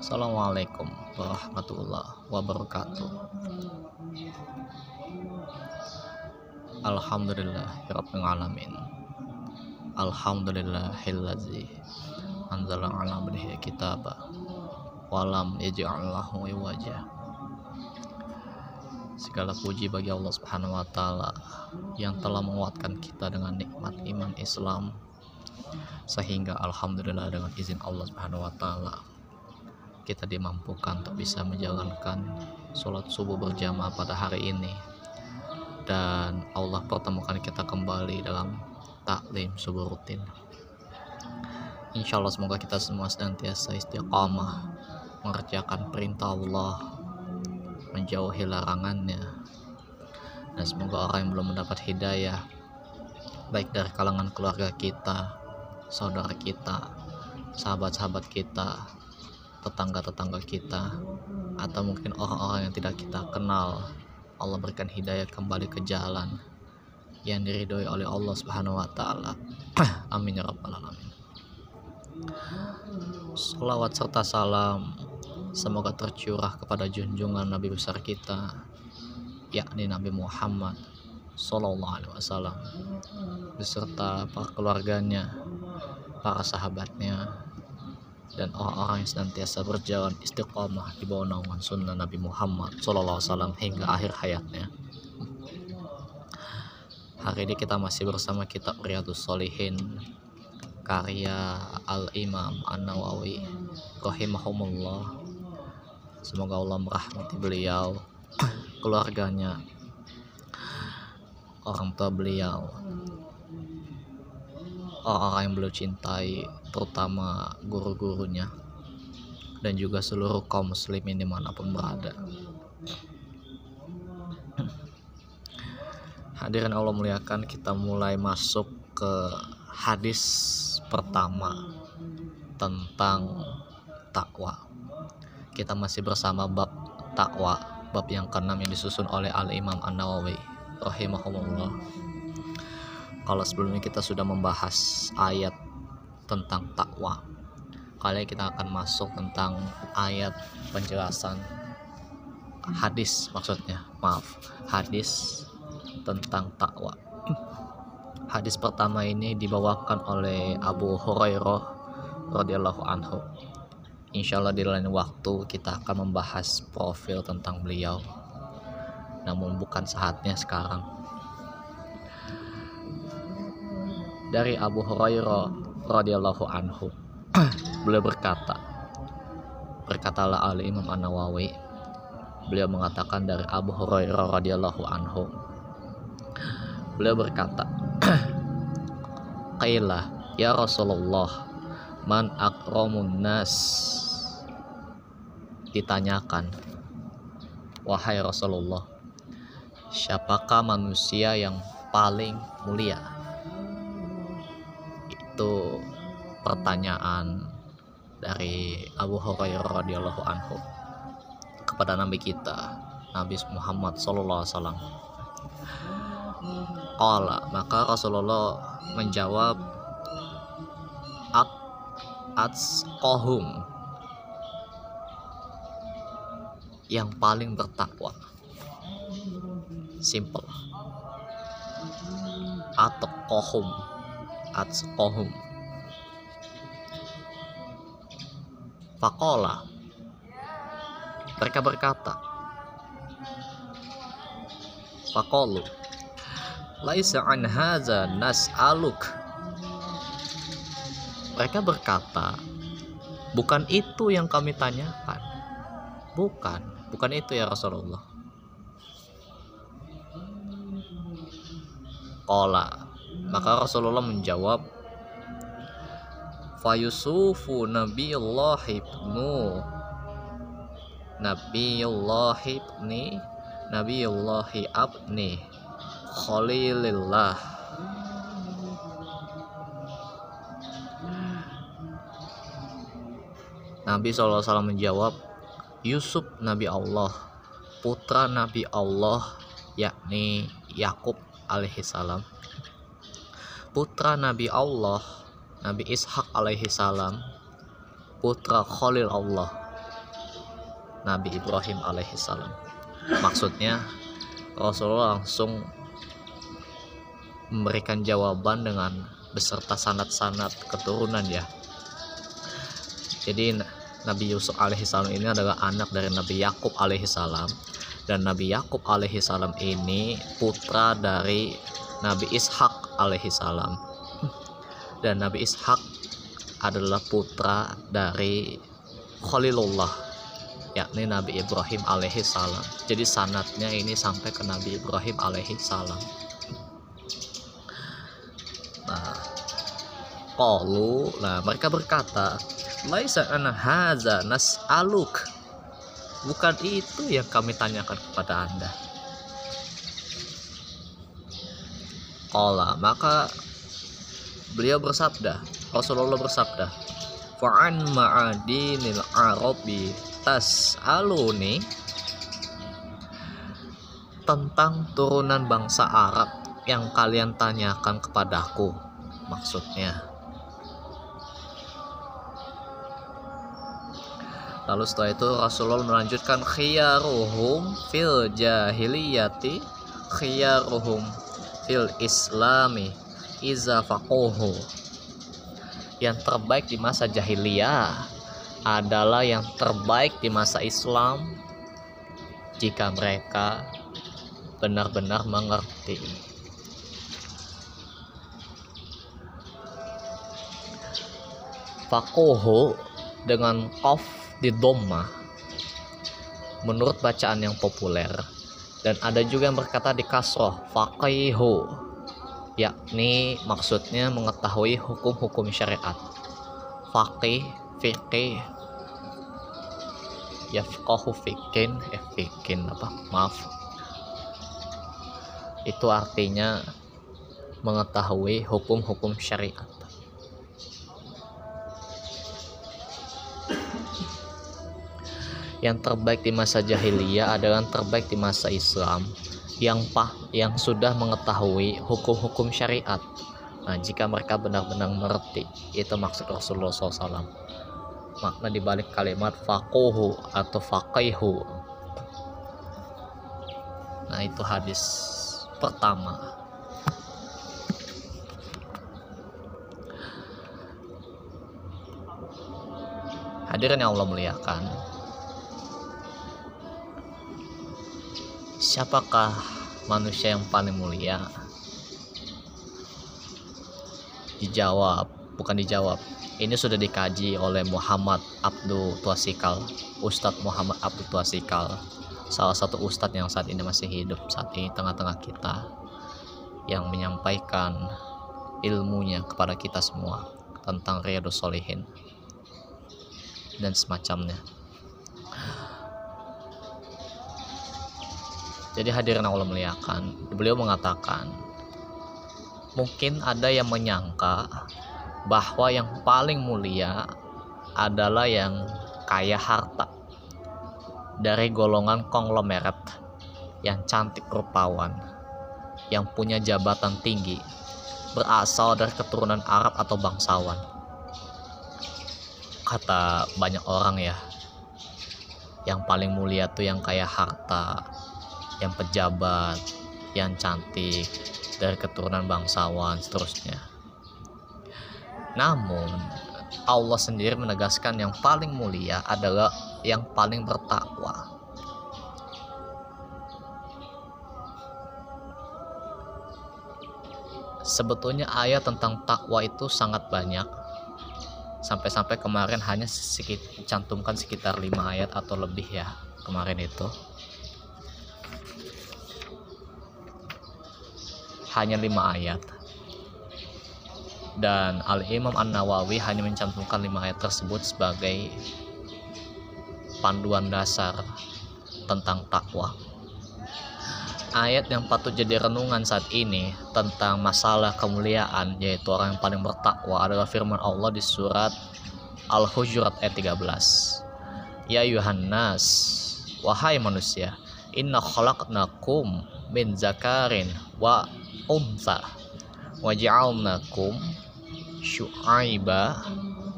Assalamualaikum warahmatullahi wabarakatuh. Alhamdulillah Rabbil Alamin Alhamdulillahillazi Anzala ala abdihi kitaba Walam yaj'allahu wajah Segala puji bagi Allah Subhanahu wa taala yang telah menguatkan kita dengan nikmat iman Islam sehingga alhamdulillah dengan izin Allah Subhanahu wa taala kita dimampukan untuk bisa menjalankan sholat subuh berjamaah pada hari ini. Dan Allah pertemukan kita kembali dalam taklim subuh rutin. Insya Allah semoga kita semua senantiasa istiqamah mengerjakan perintah Allah menjauhi larangannya. Dan semoga orang yang belum mendapat hidayah baik dari kalangan keluarga kita saudara kita sahabat-sahabat kita tetangga-tetangga kita atau mungkin orang-orang yang tidak kita kenal Allah berikan hidayah kembali ke jalan yang diridhoi oleh Allah Subhanahu wa taala. Amin ya rabbal alamin. Salawat serta salam semoga tercurah kepada junjungan Nabi besar kita yakni Nabi Muhammad Sallallahu Alaihi Wasallam beserta para keluarganya, para sahabatnya, dan orang-orang yang senantiasa berjalan istiqomah di bawah naungan sunnah Nabi Muhammad SAW hingga akhir hayatnya. Hari ini kita masih bersama kitab Riyadus Solihin karya Al-Imam An-Nawawi rahimahumullah. Semoga Allah merahmati beliau, keluarganya, orang tua beliau, orang-orang yang beliau cintai terutama guru-gurunya dan juga seluruh kaum muslimin di mana pun berada. Hadirin Allah muliakan kita mulai masuk ke hadis pertama tentang takwa. Kita masih bersama bab takwa bab yang keenam yang disusun oleh Al-Imam An-Nawawi rahimahullah kalau sebelumnya kita sudah membahas ayat tentang takwa kali kita akan masuk tentang ayat penjelasan hadis maksudnya. Maaf hadis tentang takwa. Hadis pertama ini dibawakan oleh Abu Hurairah radhiyallahu anhu. Insya Allah di lain waktu kita akan membahas profil tentang beliau namun bukan saatnya sekarang. Dari Abu Hurairah radhiyallahu anhu beliau berkata berkatalah Ali Imam An Nawawi beliau mengatakan dari Abu Hurairah radhiyallahu anhu beliau berkata Qailah ya Rasulullah man akramun nas ditanyakan wahai Rasulullah siapakah manusia yang paling mulia itu pertanyaan dari Abu Hurairah radhiyallahu anhu kepada Nabi kita Nabi Muhammad sallallahu alaihi wasallam. Qala maka Rasulullah menjawab at atsqahum yang paling bertakwa. Simple. Atqahum. Atqahum. Fakola mereka berkata Fakolu Laisa an haza nas'aluk. Mereka berkata Bukan itu yang kami tanyakan. Bukan. Bukan itu ya Rasulullah Kola maka Rasulullah menjawab Fayusufu Nabiullah ibnu Nabiullah ibni Nabiullah abni Khalilillah. Nabi SAW menjawab Yusuf Nabi Allah putra Nabi Allah yakni Yakub alaihissalam putra Nabi Allah Nabi Ishak alaihi salam. Putra Khalil Allah Nabi Ibrahim alaihi salam. Maksudnya Rasulullah langsung memberikan jawaban dengan beserta sanat-sanat keturunan ya. Jadi Nabi Yusuf alaihissalam ini adalah anak dari Nabi Yakub alaihissalam dan Nabi Yakub alaihissalam ini putra dari Nabi Ishak alaihissalam dan Nabi Ishak adalah putra dari Khalilullah yakni Nabi Ibrahim alaihissalam jadi sanatnya ini sampai ke Nabi Ibrahim alaihissalam nah Qalu, nah mereka berkata laisa an haza nas'aluk bukan itu yang kami tanyakan kepada anda. Qala maka beliau bersabda Rasulullah bersabda fa'an ma'adinil arabi tas'aluni tentang turunan bangsa Arab yang kalian tanyakan kepadaku maksudnya Lalu setelah itu Rasulullah melanjutkan khiyaruhum fil jahiliyati khiyaruhum fil islami iza faquhu. Yang terbaik di masa jahiliyah adalah yang terbaik di masa Islam jika mereka benar-benar mengerti. Faquhu dengan qaf di Doma menurut bacaan yang populer. Dan ada juga yang berkata di kasroh faqihu yakni maksudnya mengetahui hukum-hukum syariat. Faqih fikih yafqahu fikin eh fikin apa? Maaf. Itu artinya mengetahui hukum-hukum syariat yang terbaik di masa jahiliyah adalah yang terbaik di masa Islam. Yang pah yang sudah mengetahui hukum-hukum syariat. Nah jika mereka benar-benar mengerti itu maksud Rasulullah SAW makna dibalik kalimat fakuhu atau faqihu. Nah itu hadis pertama. Hadirin yang Allah muliakan siapakah manusia yang paling mulia? Dijawab, bukan dijawab. Ini sudah dikaji oleh Muhammad Abdul Tuasikal, Ustadz Muhammad Abdul Tuasikal, salah satu ustadz yang saat ini masih hidup saat ini tengah-tengah kita yang menyampaikan ilmunya kepada kita semua tentang Riyadus Solihin dan semacamnya. Jadi hadirin Allah muliakan, beliau mengatakan, mungkin ada yang menyangka bahwa yang paling mulia adalah yang kaya harta dari golongan konglomerat yang cantik rupawan, yang punya jabatan tinggi, berasal dari keturunan Arab atau bangsawan. Kata banyak orang ya, yang paling mulia tuh yang kaya harta, yang pejabat, yang cantik, dari keturunan bangsawan, seterusnya. Namun, Allah sendiri menegaskan yang paling mulia adalah yang paling bertakwa. Sebetulnya ayat tentang takwa itu sangat banyak. Sampai-sampai kemarin hanya sedikit cantumkan sekitar 5 ayat atau lebih ya kemarin itu. Hanya lima ayat dan Al Imam An Nawawi hanya mencantumkan lima ayat tersebut sebagai panduan dasar tentang takwa. Ayat yang patut jadi renungan saat ini tentang masalah kemuliaan yaitu orang yang paling bertakwa adalah firman Allah di surat Al-Hujurat ayat 13. Ya Yohanes, wahai manusia, inna khalaqnakum min zakarin wa unsa waj'alnakum syu'aiba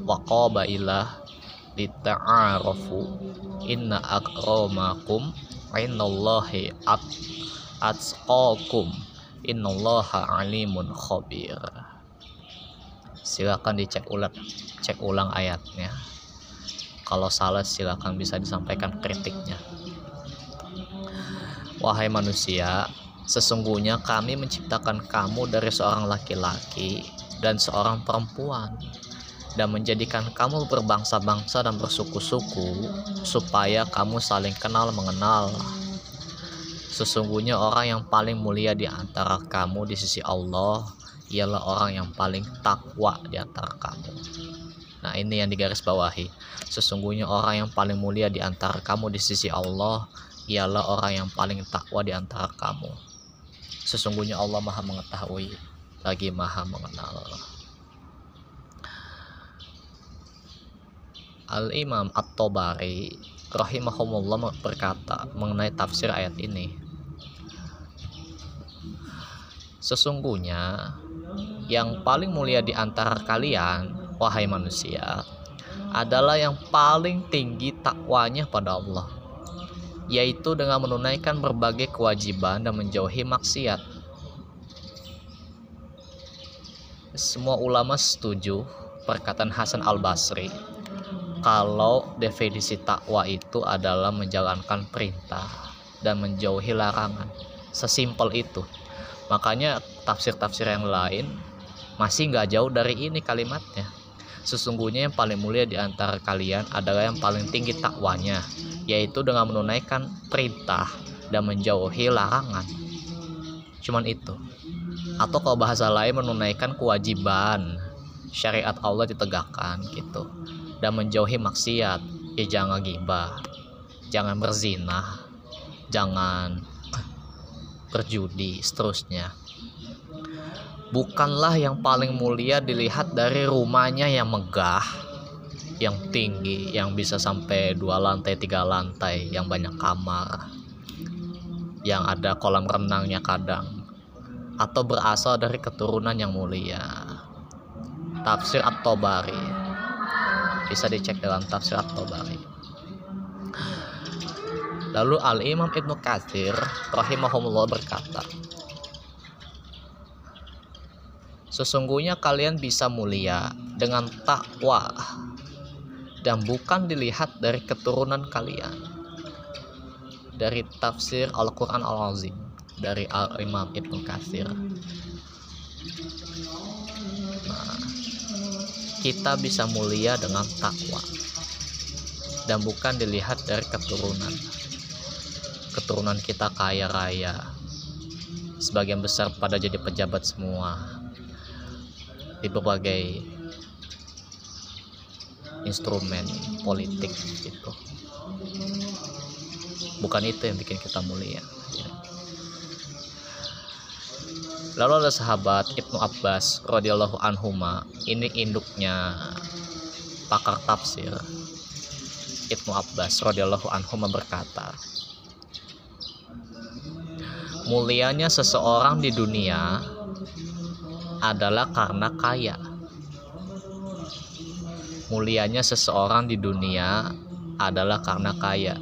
wa qabailah lita'arafu. Inna akramakum innallahi at atqakum. Innallaha alimun khabir. Silakan dicek ulang cek ulang ayatnya. Kalau salah silakan bisa disampaikan kritiknya. Wahai manusia sesungguhnya kami menciptakan kamu dari seorang laki-laki dan seorang perempuan dan menjadikan kamu berbangsa-bangsa dan bersuku-suku supaya kamu saling kenal mengenal. Sesungguhnya orang yang paling mulia di antara kamu di sisi Allah ialah orang yang paling takwa di antara kamu. Nah, ini yang digaris bawahi. Sesungguhnya orang yang paling mulia di antara kamu di sisi Allah ialah orang yang paling takwa di antara kamu. Sesungguhnya Allah Maha mengetahui lagi Maha mengenal. Al-Imam At-Tabari rahimahumullah berkata mengenai tafsir ayat ini. Sesungguhnya yang paling mulia di antara kalian, wahai manusia, adalah yang paling tinggi takwanya pada Allah, yaitu dengan menunaikan berbagai kewajiban dan menjauhi maksiat. Semua ulama setuju perkataan Hasan Al-Basri kalau definisi takwa itu adalah menjalankan perintah dan menjauhi larangan. Sesimpel itu. Makanya tafsir-tafsir yang lain masih nggak jauh dari ini kalimatnya. Sesungguhnya yang paling mulia di antara kalian adalah yang paling tinggi takwanya, yaitu dengan menunaikan perintah dan menjauhi larangan. Cuman itu. Atau kalau bahasa lain menunaikan kewajiban. Syariat Allah ditegakkan gitu. Dan menjauhi maksiat. Ya jangan gibah. Jangan berzina jangan berjudi seterusnya bukanlah yang paling mulia dilihat dari rumahnya yang megah yang tinggi yang bisa sampai dua lantai tiga lantai yang banyak kamar yang ada kolam renangnya kadang atau berasal dari keturunan yang mulia. Tafsir at-tabari. Bisa dicek dalam tafsir at-tabari. Lalu al-imam ibnu katsir rahimahumullah berkata sesungguhnya kalian bisa mulia dengan takwa dan bukan dilihat dari keturunan kalian. Dari tafsir Al-Quran Al-Azim dari Al-Imam Ibnu Katsir. Kita bisa mulia dengan takwa dan bukan dilihat dari keturunan. Keturunan kita kaya raya sebagian besar pada jadi pejabat semua di berbagai instrumen politik gitu bukan itu yang bikin kita mulia Lalu ada sahabat Ibnu Abbas radhiyallahu anhuma, ini induknya pakar tafsir. Ibnu Abbas radhiyallahu anhuma berkata, Mulianya seseorang di dunia adalah karena kaya. Mulianya seseorang di dunia adalah karena kaya.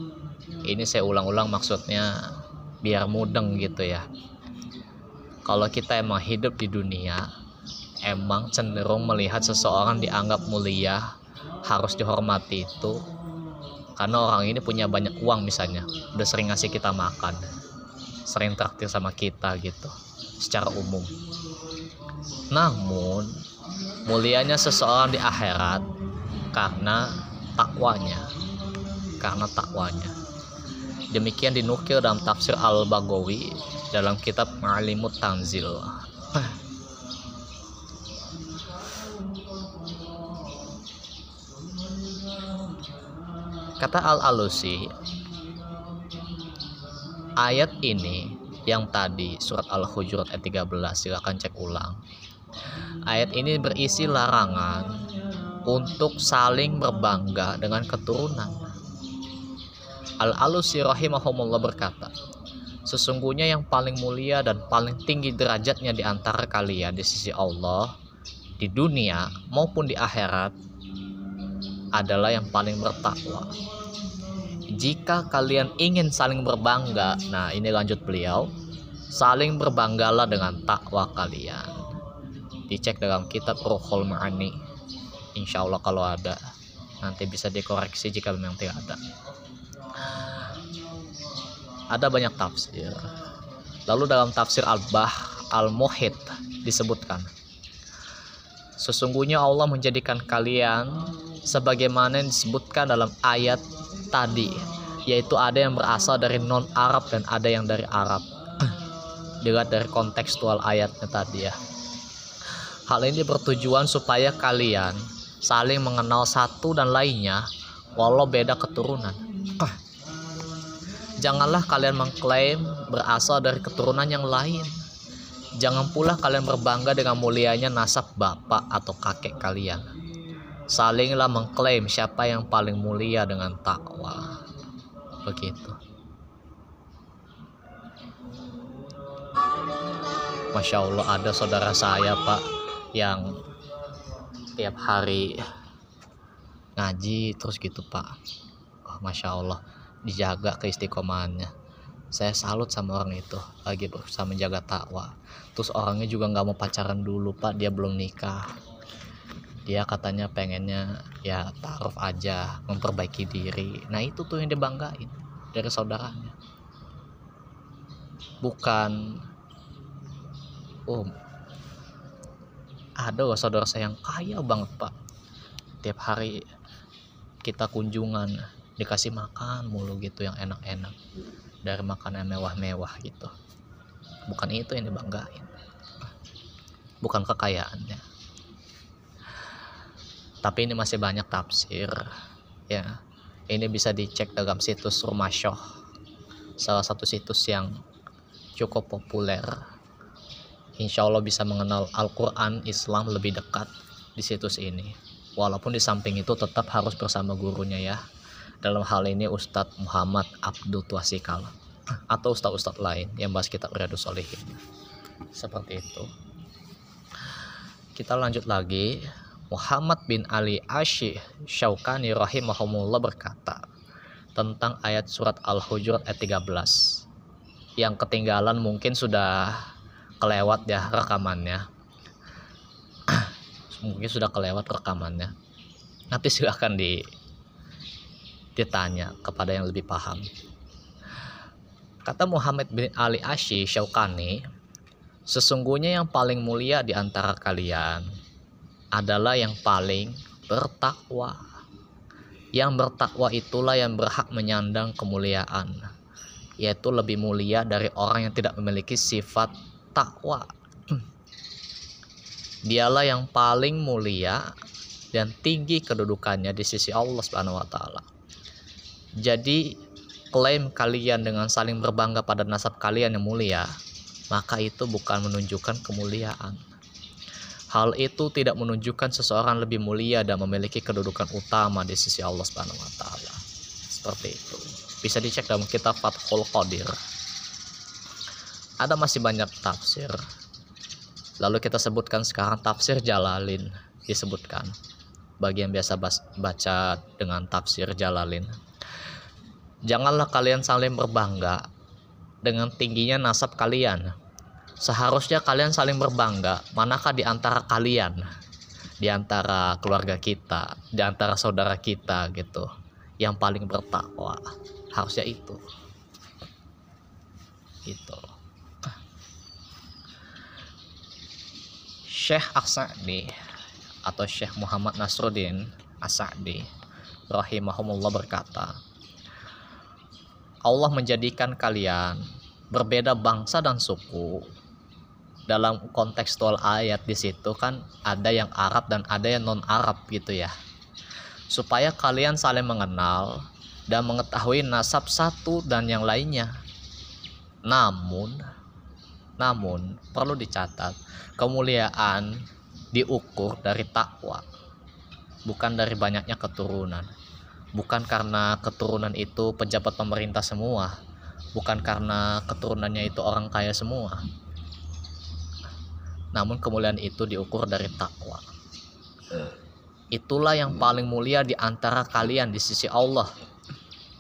Ini saya ulang-ulang maksudnya biar mudeng gitu ya kalau kita emang hidup di dunia emang cenderung melihat seseorang dianggap mulia harus dihormati itu karena orang ini punya banyak uang misalnya udah sering ngasih kita makan sering traktir sama kita gitu secara umum namun mulianya seseorang di akhirat karena takwanya karena takwanya. Demikian dinukil dalam tafsir al-Bagawi dalam kitab Ma'alimut Tanzil. Kata Al-Alusi ayat ini yang tadi surat Al-Hujurat ayat 13 silahkan cek ulang ayat ini berisi larangan untuk saling berbangga dengan keturunan Al-Alusi rahimahumullah berkata Sesungguhnya yang paling mulia dan paling tinggi derajatnya di antara kalian di sisi Allah di dunia maupun di akhirat adalah yang paling bertakwa. Jika kalian ingin saling berbangga, nah ini lanjut beliau, saling berbanggalah dengan takwa kalian. Dicek dalam kitab Ruhul Ma'ani. Insya Allah kalau ada, nanti bisa dikoreksi jika memang tidak ada. Ada banyak tafsir. Lalu dalam tafsir Al-Bah Al-Muhid disebutkan, Sesungguhnya Allah menjadikan kalian sebagaimana yang disebutkan dalam ayat tadi yaitu ada yang berasal dari non Arab dan ada yang dari Arab. Dilihat dari kontekstual ayatnya tadi ya. Hal ini bertujuan supaya kalian saling mengenal satu dan lainnya walau beda keturunan. Janganlah kalian mengklaim berasal dari keturunan yang lain. Jangan pula kalian berbangga dengan mulianya nasab bapak atau kakek kalian salinglah mengklaim siapa yang paling mulia dengan takwa. Begitu. Masya Allah ada saudara saya pak yang tiap hari ngaji terus gitu pak. Oh, Masya Allah dijaga keistiqomahannya. Saya salut sama orang itu lagi berusaha menjaga takwa. Terus orangnya juga nggak mau pacaran dulu pak. Dia belum nikah dia katanya pengennya ya taruh aja memperbaiki diri. Nah itu tuh yang dibanggain dari saudaranya. Bukan oh ada saudara saya yang kaya banget pak. Tiap hari kita kunjungan dikasih makan mulu gitu yang enak-enak dari makanan mewah-mewah gitu. Bukan itu yang dibanggain bukan kekayaannya tapi ini masih banyak tafsir ya. Ini bisa dicek dalam situs Rumah Shoh salah satu situs yang cukup populer. Insya Allah bisa mengenal Al-Quran Islam lebih dekat di situs ini. Walaupun di samping itu tetap harus bersama gurunya ya. Dalam hal ini Ustadz Muhammad Abdul Tuasikal atau ustadz-ustadz lain yang bahas kitab Riyadus Solihin seperti itu. Kita lanjut lagi Muhammad bin Ali Ashih Syaukani rahimahumullah berkata tentang ayat surat Al-Hujurat ayat 13 yang ketinggalan mungkin sudah kelewat ya rekamannya. Mungkin sudah kelewat rekamannya. Nanti silahkan di ditanya kepada yang lebih paham. Kata Muhammad bin Ali Ashih Syaukani sesungguhnya yang paling mulia di antara kalian adalah yang paling bertakwa. Yang bertakwa itulah yang berhak menyandang kemuliaan, yaitu lebih mulia dari orang yang tidak memiliki sifat takwa. Dialah yang paling mulia dan tinggi kedudukannya di sisi Allah Subhanahu wa taala. Jadi klaim kalian dengan saling berbangga pada nasab kalian yang mulia, maka itu bukan menunjukkan kemuliaan Hal itu tidak menunjukkan seseorang lebih mulia dan memiliki kedudukan utama di sisi Allah Subhanahu wa taala. Seperti itu. Bisa dicek dalam kitab Fathul Qadir. Ada masih banyak tafsir. Lalu kita sebutkan sekarang tafsir Jalalin disebutkan. Bagi yang biasa baca dengan tafsir Jalalin. Janganlah kalian saling berbangga dengan tingginya nasab kalian seharusnya kalian saling berbangga. Manakah di antara kalian? Di antara keluarga kita di antara saudara kita gitu yang paling bertakwa. Harusnya itu. Itu Syekh Aksa'di atau Syekh Muhammad Nasruddin Asa'di rahimahumullah berkata Allah menjadikan kalian berbeda bangsa dan suku dalam kontekstual ayat di situ kan ada yang Arab dan ada yang non Arab gitu ya. Supaya kalian saling mengenal dan mengetahui nasab satu dan yang lainnya. Namun namun perlu dicatat kemuliaan diukur dari takwa bukan dari banyaknya keturunan. Bukan karena keturunan itu pejabat pemerintah semua bukan karena keturunannya itu orang kaya semua namun kemuliaan itu diukur dari takwa. Itulah yang paling mulia di antara kalian di sisi Allah,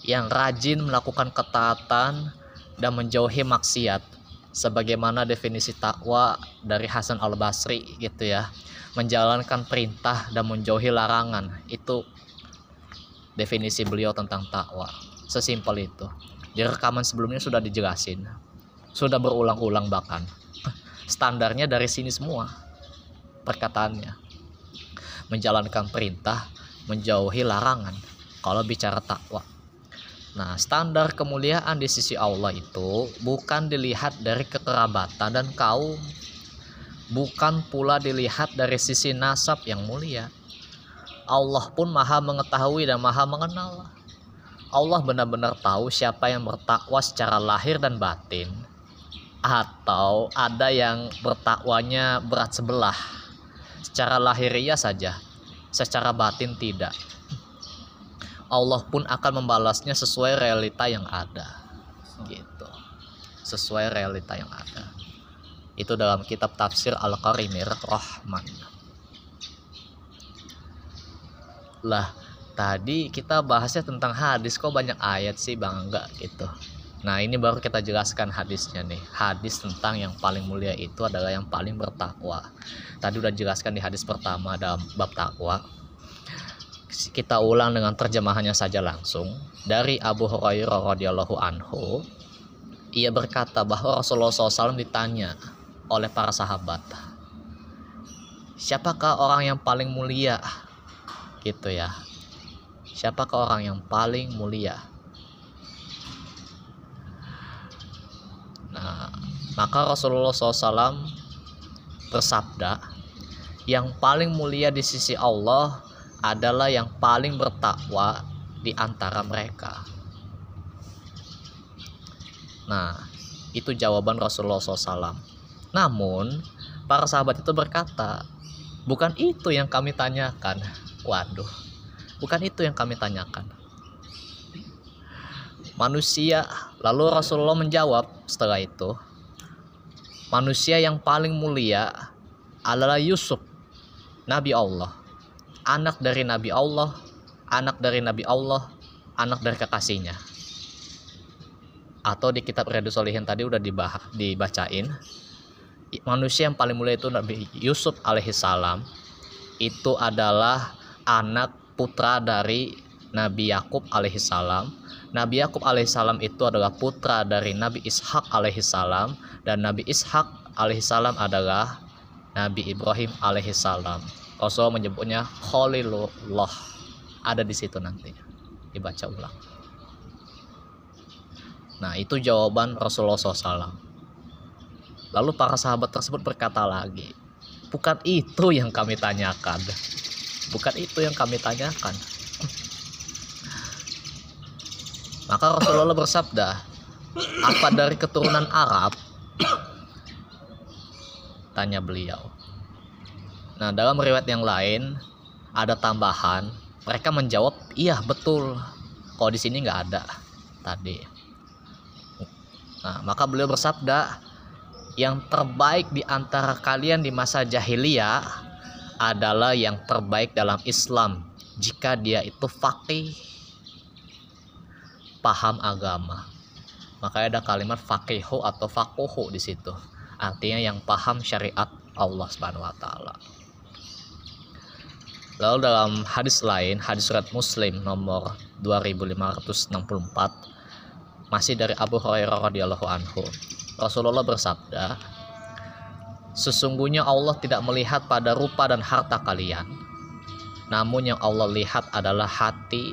yang rajin melakukan ketaatan dan menjauhi maksiat. Sebagaimana definisi takwa dari Hasan Al Basri gitu ya, menjalankan perintah dan menjauhi larangan itu definisi beliau tentang takwa. Sesimpel itu. Di rekaman sebelumnya sudah dijelasin, sudah berulang-ulang bahkan standarnya dari sini semua perkataannya menjalankan perintah menjauhi larangan kalau bicara takwa Nah, standar kemuliaan di sisi Allah itu bukan dilihat dari kekerabatan dan kaum, bukan pula dilihat dari sisi nasab yang mulia. Allah pun Maha mengetahui dan Maha mengenal. Allah benar-benar tahu siapa yang bertakwa secara lahir dan batin, atau ada yang bertakwanya berat sebelah? Secara lahiriah saja secara batin tidak. Allah pun akan membalasnya sesuai realita yang ada. Gitu. Sesuai realita yang ada. Itu dalam kitab tafsir Al-Qarimir Rahman. Lah tadi kita bahasnya tentang hadis kok banyak ayat sih bang? Enggak gitu Nah ini baru kita jelaskan hadisnya nih. Hadis tentang yang paling mulia itu adalah yang paling bertakwa. Tadi udah jelaskan di hadis pertama dalam bab takwa. Kita ulang dengan terjemahannya saja langsung. Dari Abu Hurairah radhiyallahu anhu Ia berkata bahwa Rasulullah SAW ditanya oleh para sahabat Siapakah orang yang paling mulia? Gitu ya. Siapakah orang yang paling mulia? Maka Rasulullah SAW bersabda, yang paling mulia di sisi Allah adalah yang paling bertakwa di antara mereka. Nah, itu jawaban Rasulullah SAW. Namun, para sahabat itu berkata, bukan itu yang kami tanyakan. Waduh, bukan itu yang kami tanyakan manusia. Lalu Rasulullah menjawab setelah itu, manusia yang paling mulia adalah Yusuf, Nabi Allah, anak dari Nabi Allah, anak dari Nabi Allah, anak dari kekasihnya. Atau di kitab Riyadus Solihin tadi udah dibacain. Manusia yang paling mulia itu Nabi Yusuf alaihissalam itu adalah anak putra dari Nabi Yakub alaihissalam Nabi Yakub alaihissalam itu adalah putra dari Nabi Ishak alaihissalam dan Nabi Ishak alaihissalam adalah Nabi Ibrahim alaihissalam. Rasul menyebutnya Khalilullah. Ada di situ nanti. Dibaca ulang. Nah itu jawaban Rasulullah SAW. Lalu para sahabat tersebut berkata lagi, bukan itu yang kami tanyakan. Bukan itu yang kami tanyakan Maka Rasulullah bersabda, apa dari keturunan Arab? Tanya beliau. Nah, dalam riwayat yang lain ada tambahan, mereka menjawab, "Iya, betul." Kalau di sini nggak ada tadi. Nah, maka beliau bersabda, "Yang terbaik di antara kalian di masa jahiliyah adalah yang terbaik dalam Islam jika dia itu faqih paham agama. Makanya ada kalimat fakihu atau fakuhu di situ. Artinya yang paham syariat Allah Subhanahu wa taala. Lalu dalam hadis lain, hadis surat Muslim nomor 2564 masih dari Abu Hurairah radhiyallahu anhu. Rasulullah bersabda, Sesungguhnya Allah tidak melihat pada rupa dan harta kalian, namun yang Allah lihat adalah hati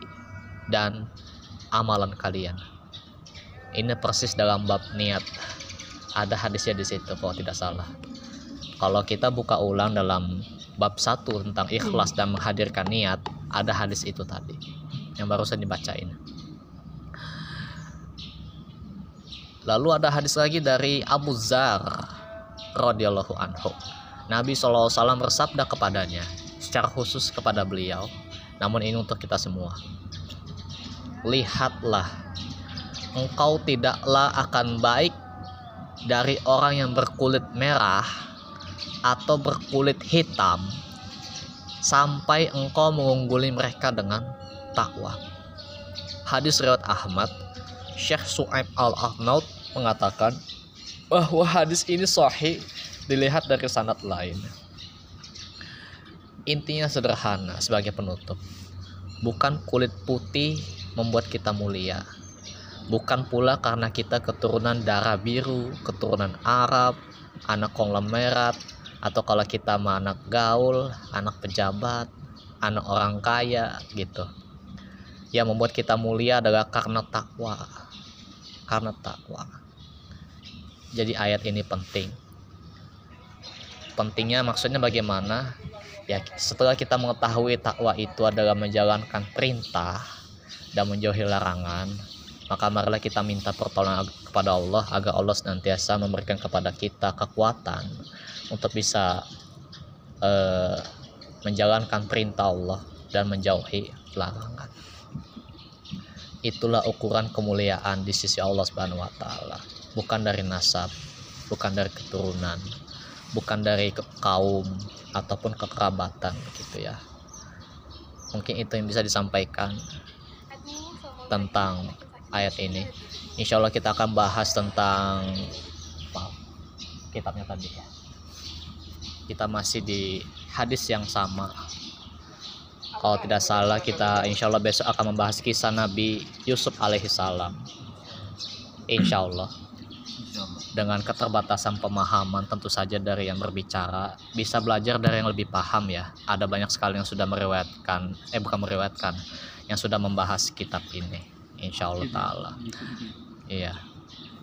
dan amalan kalian. Ini persis dalam bab niat. Ada hadisnya di situ kalau tidak salah. Kalau kita buka ulang dalam bab satu tentang ikhlas dan menghadirkan niat, ada hadis itu tadi yang barusan dibacain. Lalu ada hadis lagi dari Abu Zar radhiyallahu anhu. Nabi SAW bersabda kepadanya secara khusus kepada beliau, namun ini untuk kita semua lihatlah engkau tidaklah akan baik dari orang yang berkulit merah atau berkulit hitam sampai engkau mengungguli mereka dengan takwa. Hadis riwayat Ahmad, Syekh Su'aib Al-Ahnaud mengatakan bahwa hadis ini sahih dilihat dari sanad lain. Intinya sederhana sebagai penutup. Bukan kulit putih membuat kita mulia. Bukan pula karena kita keturunan darah biru, keturunan Arab, anak konglomerat, atau kalau kita mah anak gaul, anak pejabat, anak orang kaya gitu. Yang membuat kita mulia adalah karena takwa. Karena takwa. Jadi ayat ini penting. Pentingnya maksudnya bagaimana? Ya, setelah kita mengetahui takwa itu adalah menjalankan perintah dan menjauhi larangan, maka marilah kita minta pertolongan kepada Allah agar Allah senantiasa memberikan kepada kita kekuatan untuk bisa uh, menjalankan perintah Allah dan menjauhi larangan. Itulah ukuran kemuliaan di sisi Allah Subhanahu wa taala, bukan dari nasab, bukan dari keturunan, bukan dari kaum ataupun kekerabatan gitu ya. Mungkin itu yang bisa disampaikan tentang ayat ini. Insya Allah kita akan bahas tentang kitabnya tadi ya. Kita masih di hadis yang sama. Kalau tidak salah kita insya Allah besok akan membahas kisah Nabi Yusuf alaihissalam. Insya Allah dengan keterbatasan pemahaman tentu saja dari yang berbicara bisa belajar dari yang lebih paham ya. Ada banyak sekali yang sudah meriwayatkan eh bukan meriwayatkan yang sudah membahas kitab ini insya Allah taala. iya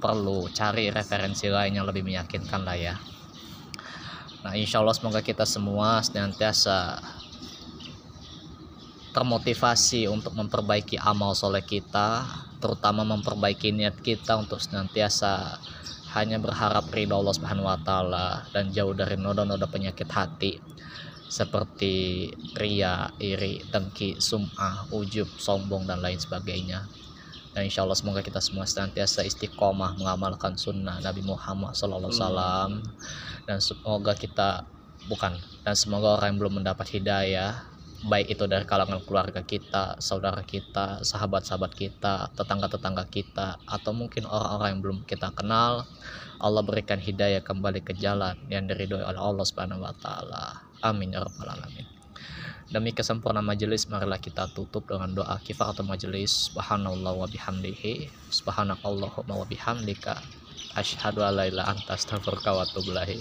perlu cari referensi lain yang lebih meyakinkan lah ya. Nah insya Allah semoga kita semua senantiasa termotivasi untuk memperbaiki amal soleh kita terutama memperbaiki niat kita untuk senantiasa hanya berharap ridho Allah Subhanahu wa taala dan jauh dari noda-noda penyakit hati seperti ria, iri, dengki, sum'ah, ujub, sombong dan lain sebagainya. Dan insya Allah semoga kita semua senantiasa istiqomah mengamalkan sunnah Nabi Muhammad SAW dan semoga kita bukan dan semoga orang yang belum mendapat hidayah baik itu dari kalangan keluarga kita, saudara kita, sahabat-sahabat kita, tetangga-tetangga kita, atau mungkin orang-orang yang belum kita kenal, Allah berikan hidayah kembali ke jalan yang diridhoi oleh Allah Subhanahu wa taala. Amin ya rabbal alamin. Demi kesempurnaan majelis marilah kita tutup dengan doa kifaratul majelis. Subhanallah wa bihamdihi, subhanakallahumma wa bihamdika, asyhadu an la ilaha anta astaghfiruka wa atubu ilaik.